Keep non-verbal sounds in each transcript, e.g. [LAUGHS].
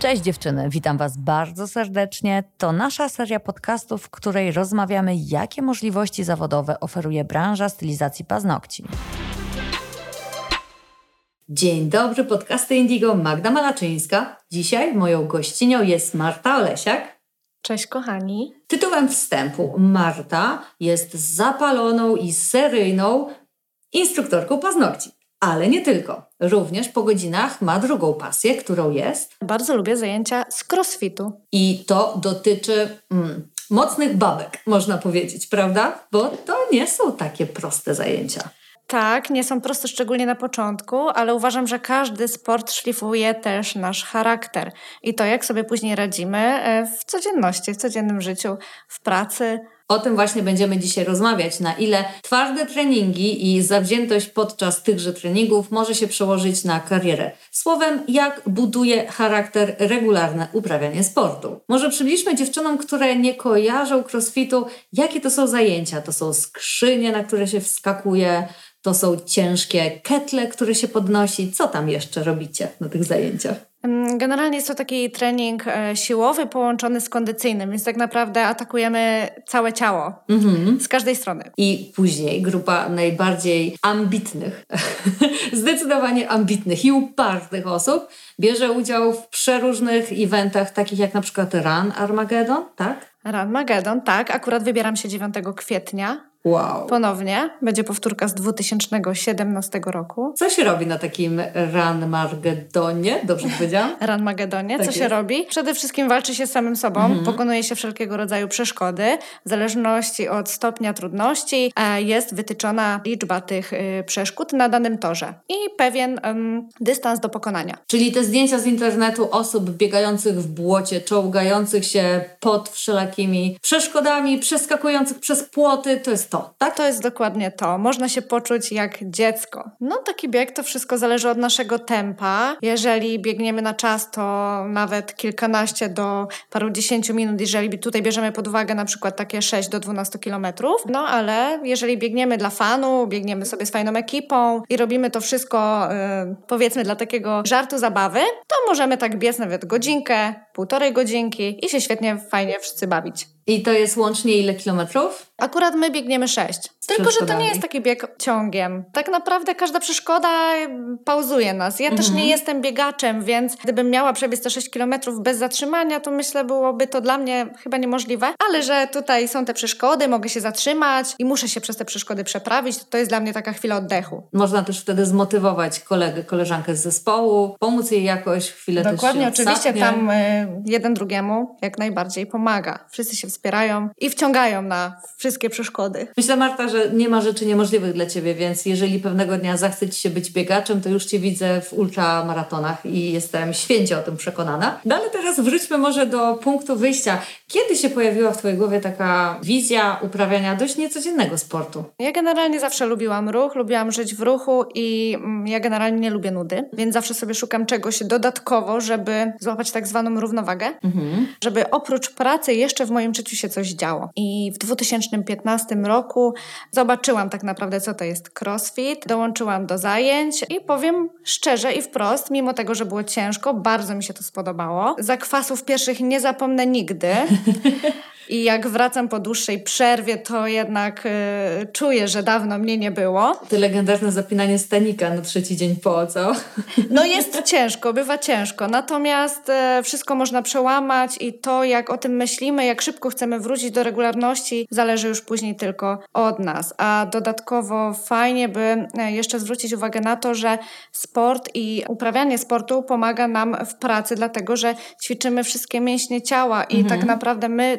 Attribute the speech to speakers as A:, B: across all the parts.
A: Cześć dziewczyny, witam Was bardzo serdecznie. To nasza seria podcastów, w której rozmawiamy, jakie możliwości zawodowe oferuje branża stylizacji paznokci. Dzień dobry, podcasty Indigo, Magda Malaczyńska. Dzisiaj moją gościnią jest Marta Olesiak.
B: Cześć kochani.
A: Tytułem wstępu Marta jest zapaloną i seryjną instruktorką paznokci. Ale nie tylko. Również po godzinach ma drugą pasję, którą jest.
B: Bardzo lubię zajęcia z crossfitu.
A: I to dotyczy mm, mocnych babek, można powiedzieć, prawda? Bo to nie są takie proste zajęcia.
B: Tak, nie są proste szczególnie na początku, ale uważam, że każdy sport szlifuje też nasz charakter i to, jak sobie później radzimy e, w codzienności, w codziennym życiu, w pracy.
A: O tym właśnie będziemy dzisiaj rozmawiać, na ile twarde treningi i zawziętość podczas tychże treningów może się przełożyć na karierę. Słowem, jak buduje charakter regularne uprawianie sportu. Może przybliżmy dziewczynom, które nie kojarzą crossfitu, jakie to są zajęcia. To są skrzynie, na które się wskakuje, to są ciężkie ketle, które się podnosi. Co tam jeszcze robicie na tych zajęciach?
B: Generalnie jest to taki trening e, siłowy połączony z kondycyjnym, więc tak naprawdę atakujemy całe ciało mhm. z każdej strony.
A: I później grupa najbardziej ambitnych, [LAUGHS] zdecydowanie ambitnych i upartych osób bierze udział w przeróżnych eventach, takich jak na przykład Run Armageddon, tak?
B: Run Armageddon, tak. Akurat wybieram się 9 kwietnia
A: Wow.
B: Ponownie. Będzie powtórka z 2017 roku.
A: Co się robi na takim Ranmagedonie? Dobrze [LAUGHS] powiedziałam?
B: Ranmagedonie. Tak Co jest. się robi? Przede wszystkim walczy się z samym sobą, mhm. pokonuje się wszelkiego rodzaju przeszkody. W zależności od stopnia trudności e, jest wytyczona liczba tych y, przeszkód na danym torze i pewien um, dystans do pokonania.
A: Czyli te zdjęcia z internetu osób biegających w błocie, czołgających się pod wszelakimi przeszkodami, przeskakujących przez płoty, to jest to,
B: tak? To jest dokładnie to. Można się poczuć jak dziecko. No taki bieg to wszystko zależy od naszego tempa. Jeżeli biegniemy na czas, to nawet kilkanaście do paru dziesięciu minut, jeżeli tutaj bierzemy pod uwagę na przykład takie 6 do 12 kilometrów. No ale jeżeli biegniemy dla fanu, biegniemy sobie z fajną ekipą i robimy to wszystko yy, powiedzmy dla takiego żartu, zabawy, to możemy tak biec nawet godzinkę, półtorej godzinki i się świetnie, fajnie wszyscy bawić.
A: I to jest łącznie ile kilometrów?
B: Akurat my biegniemy sześć. Tylko, że to nie jest taki bieg ciągiem. Tak naprawdę każda przeszkoda pauzuje nas. Ja mhm. też nie mhm. jestem biegaczem, więc gdybym miała przebiec te 6 kilometrów bez zatrzymania, to myślę, byłoby to dla mnie chyba niemożliwe. Ale że tutaj są te przeszkody, mogę się zatrzymać i muszę się przez te przeszkody przeprawić, to, to jest dla mnie taka chwila oddechu.
A: Można też wtedy zmotywować kolegę, koleżankę z zespołu, pomóc jej jakoś chwilę
B: Dokładnie,
A: też
B: oczywiście tam y, jeden drugiemu jak najbardziej pomaga. Wszyscy się wspierają i wciągają na wszystkie przeszkody.
A: Myślę, Marta, że nie ma rzeczy niemożliwych dla Ciebie, więc jeżeli pewnego dnia zachce Ci się być biegaczem, to już Cię widzę w ultramaratonach i jestem święcie o tym przekonana. No ale teraz wróćmy może do punktu wyjścia. Kiedy się pojawiła w Twojej głowie taka wizja uprawiania dość niecodziennego sportu?
B: Ja generalnie zawsze lubiłam ruch, lubiłam żyć w ruchu i mm, ja generalnie nie lubię nudy, więc zawsze sobie szukam czegoś dodatkowo, żeby złapać tak zwaną równowagę, mhm. żeby oprócz pracy jeszcze w moim życiu się coś działo. I w 2015 roku Zobaczyłam tak naprawdę, co to jest crossfit, dołączyłam do zajęć i powiem szczerze i wprost, mimo tego, że było ciężko, bardzo mi się to spodobało. Zakwasów pierwszych nie zapomnę nigdy. [LAUGHS] I jak wracam po dłuższej przerwie, to jednak y, czuję, że dawno mnie nie było.
A: To legendarne zapinanie stanika na trzeci dzień po, co?
B: No jest ciężko, bywa ciężko. Natomiast y, wszystko można przełamać i to, jak o tym myślimy, jak szybko chcemy wrócić do regularności, zależy już później tylko od nas. A dodatkowo fajnie by e, jeszcze zwrócić uwagę na to, że sport i uprawianie sportu pomaga nam w pracy, dlatego że ćwiczymy wszystkie mięśnie ciała i mhm. tak naprawdę my,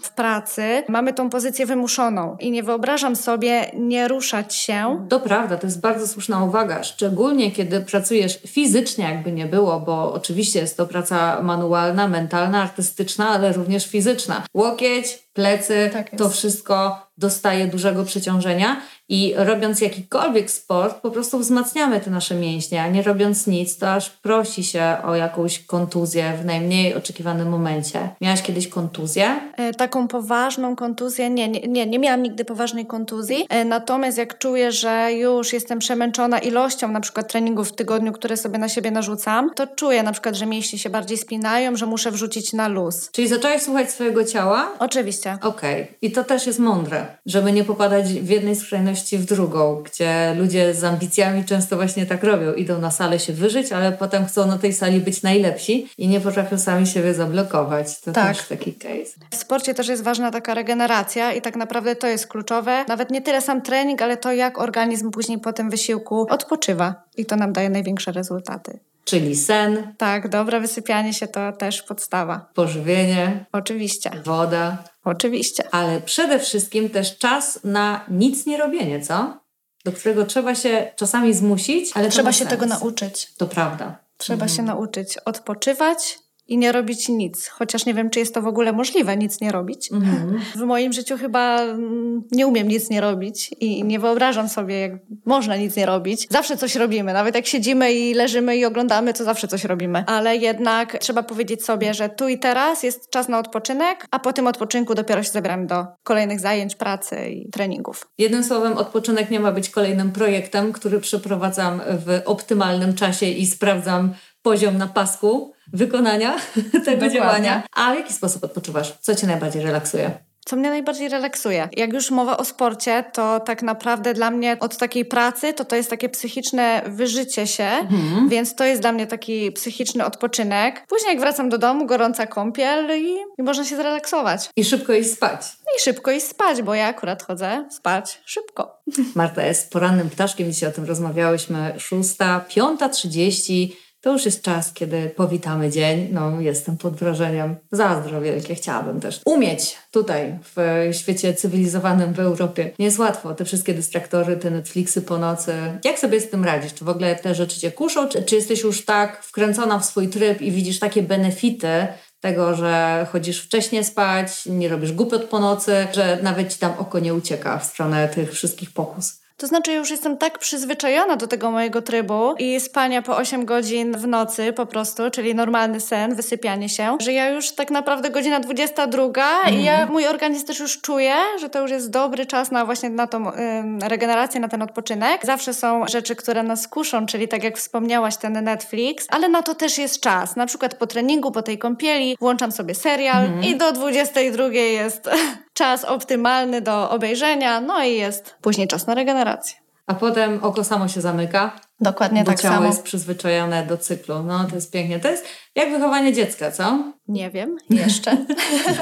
B: w pracy mamy tą pozycję wymuszoną i nie wyobrażam sobie nie ruszać się.
A: To prawda, to jest bardzo słuszna uwaga, szczególnie kiedy pracujesz fizycznie, jakby nie było, bo oczywiście jest to praca manualna, mentalna, artystyczna, ale również fizyczna. Łokieć, plecy, tak to wszystko dostaje dużego przeciążenia i robiąc jakikolwiek sport, po prostu wzmacniamy te nasze mięśnie, a nie robiąc nic, to aż prosi się o jakąś kontuzję w najmniej oczekiwanym momencie. Miałaś kiedyś kontuzję?
B: E, taką poważną kontuzję? Nie, nie, nie, nie miałam nigdy poważnej kontuzji. E, natomiast jak czuję, że już jestem przemęczona ilością na przykład treningów w tygodniu, które sobie na siebie narzucam, to czuję na przykład, że mięśnie się bardziej spinają, że muszę wrzucić na luz.
A: Czyli zaczęłaś słuchać swojego ciała?
B: Oczywiście.
A: Okej. Okay. I to też jest mądre, żeby nie popadać w jednej skrajności w drugą, gdzie ludzie z ambicjami często właśnie tak robią. Idą na salę się wyżyć, ale potem chcą na tej sali być najlepsi i nie potrafią sami siebie zablokować. To tak. też taki case.
B: W sporcie też jest ważna taka regeneracja i tak naprawdę to jest kluczowe. Nawet nie tyle sam trening, ale to jak organizm później po tym wysiłku odpoczywa i to nam daje największe rezultaty.
A: Czyli sen.
B: Tak, dobre wysypianie się to też podstawa.
A: Pożywienie.
B: Oczywiście.
A: Woda.
B: Oczywiście.
A: Ale przede wszystkim też czas na nic nie robienie, co? Do którego trzeba się czasami zmusić, ale
B: trzeba się sens. tego nauczyć.
A: To prawda.
B: Trzeba mhm. się nauczyć odpoczywać, i nie robić nic. Chociaż nie wiem, czy jest to w ogóle możliwe, nic nie robić. Mhm. W moim życiu chyba mm, nie umiem nic nie robić i nie wyobrażam sobie, jak można nic nie robić. Zawsze coś robimy. Nawet jak siedzimy i leżymy i oglądamy, to zawsze coś robimy. Ale jednak trzeba powiedzieć sobie, że tu i teraz jest czas na odpoczynek, a po tym odpoczynku dopiero się zabieramy do kolejnych zajęć, pracy i treningów.
A: Jednym słowem, odpoczynek nie ma być kolejnym projektem, który przeprowadzam w optymalnym czasie i sprawdzam poziom na pasku wykonania [LAUGHS] tego Dokładnie. działania. A w jaki sposób odpoczywasz? Co Cię najbardziej relaksuje?
B: Co mnie najbardziej relaksuje? Jak już mowa o sporcie, to tak naprawdę dla mnie od takiej pracy to to jest takie psychiczne wyżycie się, mhm. więc to jest dla mnie taki psychiczny odpoczynek. Później jak wracam do domu, gorąca kąpiel i, i można się zrelaksować.
A: I szybko iść spać.
B: I szybko iść spać, bo ja akurat chodzę spać szybko. [LAUGHS]
A: Marta jest porannym ptaszkiem, dzisiaj o tym rozmawiałyśmy. Szósta, piąta trzydzieści to już jest czas, kiedy powitamy dzień. No, jestem pod wrażeniem. Zazdro wielkie chciałabym też umieć tutaj w świecie cywilizowanym w Europie. Nie jest łatwo. Te wszystkie dystraktory, te Netflixy po nocy. Jak sobie z tym radzisz? Czy w ogóle te rzeczy cię kuszą? Czy, czy jesteś już tak wkręcona w swój tryb i widzisz takie benefity tego, że chodzisz wcześniej spać, nie robisz głupot po nocy, że nawet ci tam oko nie ucieka w stronę tych wszystkich pokus?
B: To znaczy, już jestem tak przyzwyczajona do tego mojego trybu i spania po 8 godzin w nocy po prostu, czyli normalny sen, wysypianie się, że ja już tak naprawdę godzina 22 mm. i ja, mhm. mój organizm też już czuje, że to już jest dobry czas na właśnie na tą ym, regenerację, na ten odpoczynek. Zawsze są rzeczy, które nas kuszą, czyli tak jak wspomniałaś, ten Netflix, ale na to też jest czas. Na przykład po treningu, po tej kąpieli włączam sobie serial mm. i do 22 jest [LAUGHS] czas optymalny do obejrzenia, no i jest później czas na regenerację.
A: A potem oko samo się zamyka.
B: Dokładnie tak
A: ciało
B: samo.
A: jest przyzwyczajone do cyklu. No to jest pięknie. To jest jak wychowanie dziecka, co?
B: Nie wiem, [LAUGHS] jeszcze.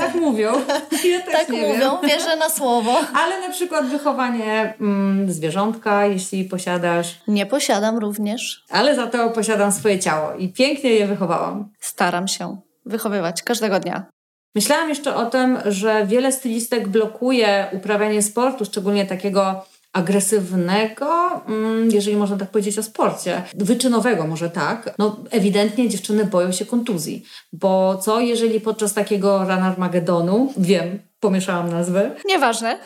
A: tak mówią. Ja też
B: tak
A: nie
B: mówią,
A: wiem.
B: wierzę na słowo.
A: Ale na przykład wychowanie mm, zwierzątka, jeśli posiadasz.
B: Nie posiadam również.
A: Ale za to posiadam swoje ciało i pięknie je wychowałam.
B: Staram się wychowywać każdego dnia.
A: Myślałam jeszcze o tym, że wiele stylistek blokuje uprawianie sportu, szczególnie takiego agresywnego, mm, jeżeli można tak powiedzieć o sporcie, wyczynowego może tak, no ewidentnie dziewczyny boją się kontuzji, bo co jeżeli podczas takiego Run Armagedonu, wiem, pomieszałam nazwy.
B: Nieważne.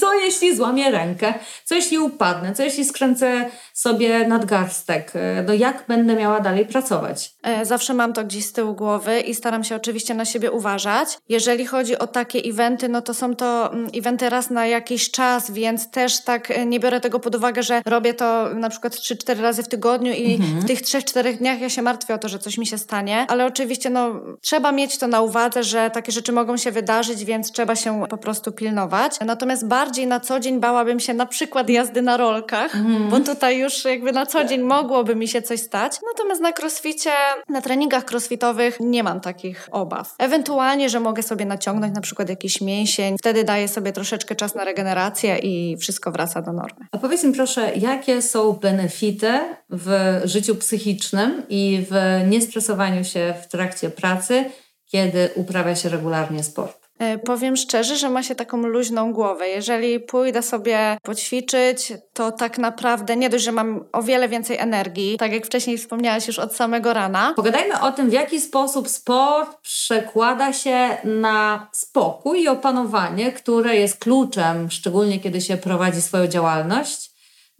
A: Co jeśli złamię rękę? Co jeśli upadnę? Co jeśli skręcę sobie nadgarstek? No jak będę miała dalej pracować?
B: E, zawsze mam to gdzieś z tyłu głowy i staram się oczywiście na siebie uważać. Jeżeli chodzi o takie eventy, no to są to mm, eventy raz na jakiś czas, więc też tak e, nie biorę tego pod uwagę, że robię to na przykład 3-4 razy w tygodniu i mhm. w tych 3-4 dniach ja się martwię o to, że coś mi się stanie, ale oczywiście no trzeba mieć to na uwadze, że takie rzeczy mogą się wydarzyć, więc trzeba się po prostu pilnować. Natomiast bardziej na co dzień bałabym się na przykład jazdy na rolkach, mm. bo tutaj już jakby na co dzień mogłoby mi się coś stać. Natomiast na crossficie, na treningach crossfitowych nie mam takich obaw. Ewentualnie, że mogę sobie naciągnąć na przykład jakiś mięsień, wtedy daję sobie troszeczkę czas na regenerację i wszystko wraca do normy.
A: A powiedz mi proszę, jakie są benefity w życiu psychicznym i w niestresowaniu się w trakcie pracy, kiedy uprawia się regularnie sport?
B: E, powiem szczerze, że ma się taką luźną głowę. Jeżeli pójdę sobie poćwiczyć, to tak naprawdę nie dość, że mam o wiele więcej energii, tak jak wcześniej wspomniałaś już od samego rana.
A: Pogadajmy o tym, w jaki sposób sport przekłada się na spokój i opanowanie, które jest kluczem, szczególnie kiedy się prowadzi swoją działalność.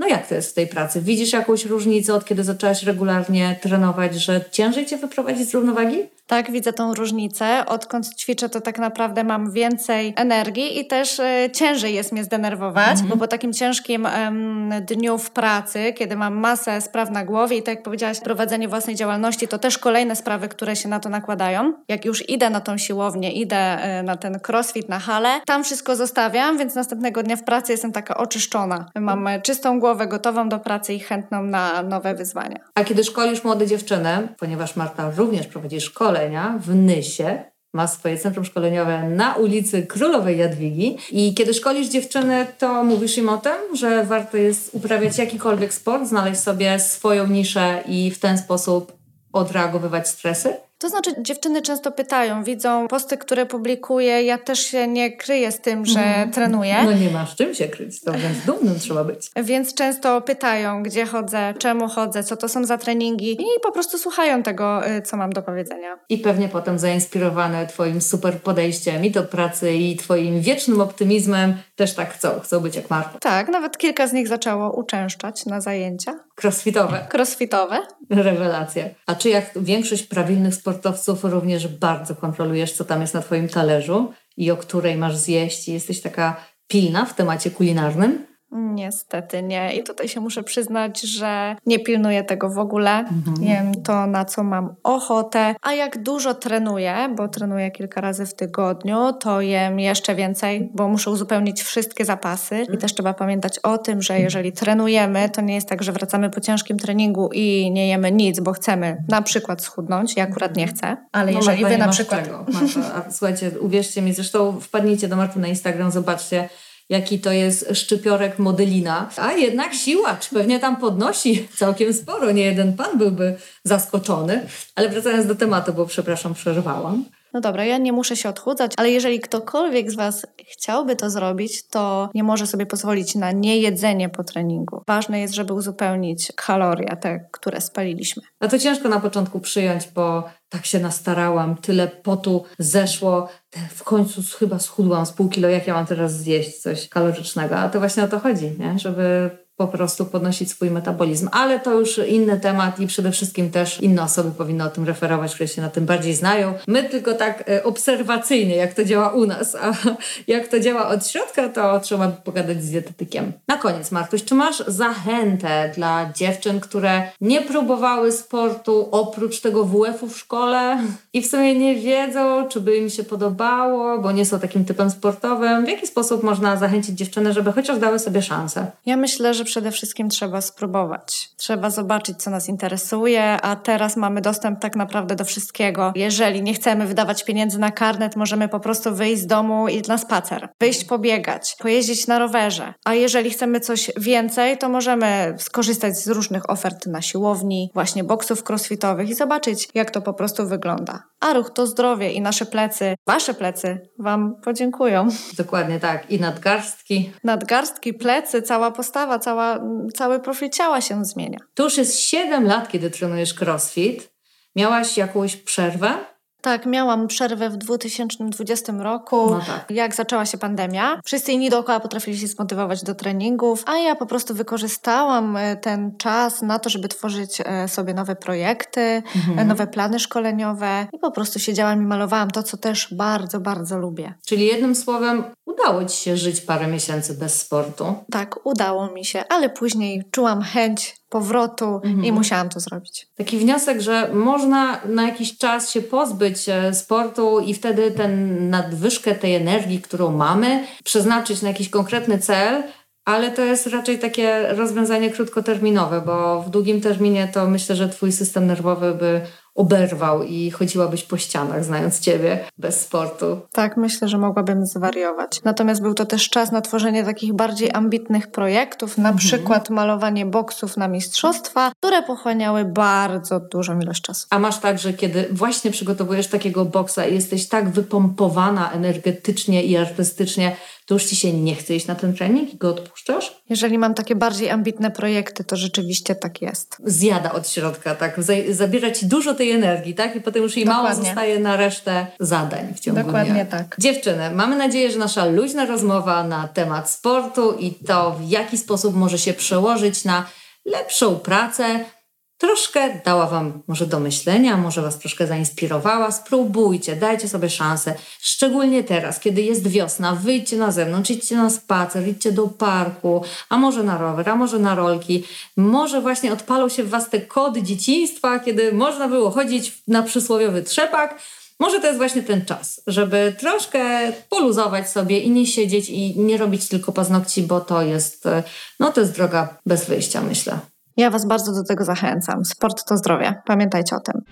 A: No jak to jest w tej pracy? Widzisz jakąś różnicę od kiedy zaczęłaś regularnie trenować, że ciężej cię wyprowadzić z równowagi?
B: Tak, widzę tą różnicę. Odkąd ćwiczę, to tak naprawdę mam więcej energii i też e, ciężej jest mnie zdenerwować, mhm. bo po takim ciężkim dniu w pracy, kiedy mam masę spraw na głowie i tak jak powiedziałaś, prowadzenie własnej działalności, to też kolejne sprawy, które się na to nakładają. Jak już idę na tą siłownię, idę e, na ten crossfit, na halę, tam wszystko zostawiam, więc następnego dnia w pracy jestem taka oczyszczona. Mam e, czystą głowę, gotową do pracy i chętną na nowe wyzwania.
A: A kiedy szkolisz młode dziewczyny, ponieważ Marta również prowadzi szkole, szkolenia w Nysie. Ma swoje centrum szkoleniowe na ulicy Królowej Jadwigi. I kiedy szkolisz dziewczyny, to mówisz im o tym, że warto jest uprawiać jakikolwiek sport, znaleźć sobie swoją niszę i w ten sposób odreagowywać stresy?
B: To znaczy, dziewczyny często pytają, widzą posty, które publikuję. Ja też się nie kryję z tym, że mm. trenuję.
A: No nie masz czym się kryć, to wręcz dumnym trzeba być.
B: Więc często pytają, gdzie chodzę, czemu chodzę, co to są za treningi i po prostu słuchają tego, y, co mam do powiedzenia.
A: I pewnie potem zainspirowane Twoim super podejściem i do pracy, i Twoim wiecznym optymizmem też tak chcą, chcą być jak Marta.
B: Tak, nawet kilka z nich zaczęło uczęszczać na zajęcia.
A: Crossfitowe.
B: Crossfitowe.
A: Rewelacja. A czy jak większość prawilnych sportowców sportowców również bardzo kontrolujesz, co tam jest na Twoim talerzu i o której masz zjeść. I jesteś taka pilna w temacie kulinarnym.
B: Niestety nie. I tutaj się muszę przyznać, że nie pilnuję tego w ogóle. Mhm. Jem to, na co mam ochotę. A jak dużo trenuję, bo trenuję kilka razy w tygodniu, to jem jeszcze więcej, bo muszę uzupełnić wszystkie zapasy. I też trzeba pamiętać o tym, że jeżeli trenujemy, to nie jest tak, że wracamy po ciężkim treningu i nie jemy nic, bo chcemy na przykład schudnąć. Ja akurat nie chcę, ale no, jeżeli wy na przykład...
A: Czego, Marta. Słuchajcie, uwierzcie mi, zresztą wpadnijcie do Marty na Instagram, zobaczcie jaki to jest szczypiorek modelina, a jednak siłacz pewnie tam podnosi całkiem sporo. Nie jeden pan byłby zaskoczony. Ale wracając do tematu, bo przepraszam, przerwałam.
B: No dobra, ja nie muszę się odchudzać, ale jeżeli ktokolwiek z Was chciałby to zrobić, to nie może sobie pozwolić na niejedzenie po treningu. Ważne jest, żeby uzupełnić kalorie, te, które spaliliśmy.
A: A to ciężko na początku przyjąć, bo tak się nastarałam, tyle potu zeszło, w końcu chyba schudłam z pół kilo, jak ja mam teraz zjeść coś kalorycznego. A to właśnie o to chodzi, nie? żeby po prostu podnosić swój metabolizm. Ale to już inny temat i przede wszystkim też inne osoby powinny o tym referować, które się na tym bardziej znają. My tylko tak e, obserwacyjnie, jak to działa u nas, a [LAUGHS] jak to działa od środka, to trzeba pogadać z dietetykiem. Na koniec, Martuś, czy masz zachętę dla dziewczyn, które nie próbowały sportu oprócz tego WF-u w szkole [LAUGHS] i w sumie nie wiedzą, czy by im się podobało, bo nie są takim typem sportowym? W jaki sposób można zachęcić dziewczyny, żeby chociaż dały sobie szansę?
B: Ja myślę, że przede wszystkim trzeba spróbować. Trzeba zobaczyć, co nas interesuje, a teraz mamy dostęp tak naprawdę do wszystkiego. Jeżeli nie chcemy wydawać pieniędzy na karnet, możemy po prostu wyjść z domu i na spacer, wyjść pobiegać, pojeździć na rowerze. A jeżeli chcemy coś więcej, to możemy skorzystać z różnych ofert na siłowni, właśnie boksów crossfitowych i zobaczyć, jak to po prostu wygląda. A ruch to zdrowie i nasze plecy, wasze plecy Wam podziękują.
A: Dokładnie tak. I nadgarstki.
B: Nadgarstki, plecy, cała postawa, cała cały profil ciała się zmienia.
A: To już jest 7 lat, kiedy trenujesz crossfit. Miałaś jakąś przerwę?
B: Tak, miałam przerwę w 2020 roku, no tak. jak zaczęła się pandemia. Wszyscy inni dookoła potrafili się zmotywować do treningów, a ja po prostu wykorzystałam e, ten czas na to, żeby tworzyć e, sobie nowe projekty, mhm. nowe plany szkoleniowe i po prostu siedziałam i malowałam to, co też bardzo, bardzo lubię.
A: Czyli jednym słowem udało Ci się żyć parę miesięcy bez sportu?
B: Tak, udało mi się, ale później czułam chęć powrotu mhm. i musiałam to zrobić.
A: Taki wniosek, że można na jakiś czas się pozbyć e, sportu i wtedy ten nadwyżkę tej energii, którą mamy, przeznaczyć na jakiś konkretny cel, ale to jest raczej takie rozwiązanie krótkoterminowe, bo w długim terminie to myślę, że twój system nerwowy by oberwał i chodziłabyś po ścianach, znając Ciebie, bez sportu.
B: Tak, myślę, że mogłabym zwariować. Natomiast był to też czas na tworzenie takich bardziej ambitnych projektów, na mhm. przykład malowanie boksów na mistrzostwa, które pochłaniały bardzo dużą ilość czasu.
A: A masz tak, że kiedy właśnie przygotowujesz takiego boksa i jesteś tak wypompowana energetycznie i artystycznie, to już ci się nie chce iść na ten trening i go odpuszczasz?
B: Jeżeli mam takie bardziej ambitne projekty, to rzeczywiście tak jest.
A: Zjada od środka, tak? Zabiera ci dużo tej energii, tak? I potem już jej mało zostaje na resztę zadań w ciągu
B: Dokładnie
A: dnia.
B: tak.
A: Dziewczyny, mamy nadzieję, że nasza luźna rozmowa na temat sportu i to, w jaki sposób może się przełożyć na lepszą pracę, troszkę dała Wam może do myślenia, może Was troszkę zainspirowała. Spróbujcie, dajcie sobie szansę. Szczególnie teraz, kiedy jest wiosna, wyjdźcie na zewnątrz, idźcie na spacer, idźcie do parku, a może na rower, a może na rolki. Może właśnie odpalą się w Was te kody dzieciństwa, kiedy można było chodzić na przysłowiowy trzepak. Może to jest właśnie ten czas, żeby troszkę poluzować sobie i nie siedzieć i nie robić tylko paznokci, bo to jest, no to jest droga bez wyjścia, myślę.
B: Ja Was bardzo do tego zachęcam. Sport to zdrowie. Pamiętajcie o tym.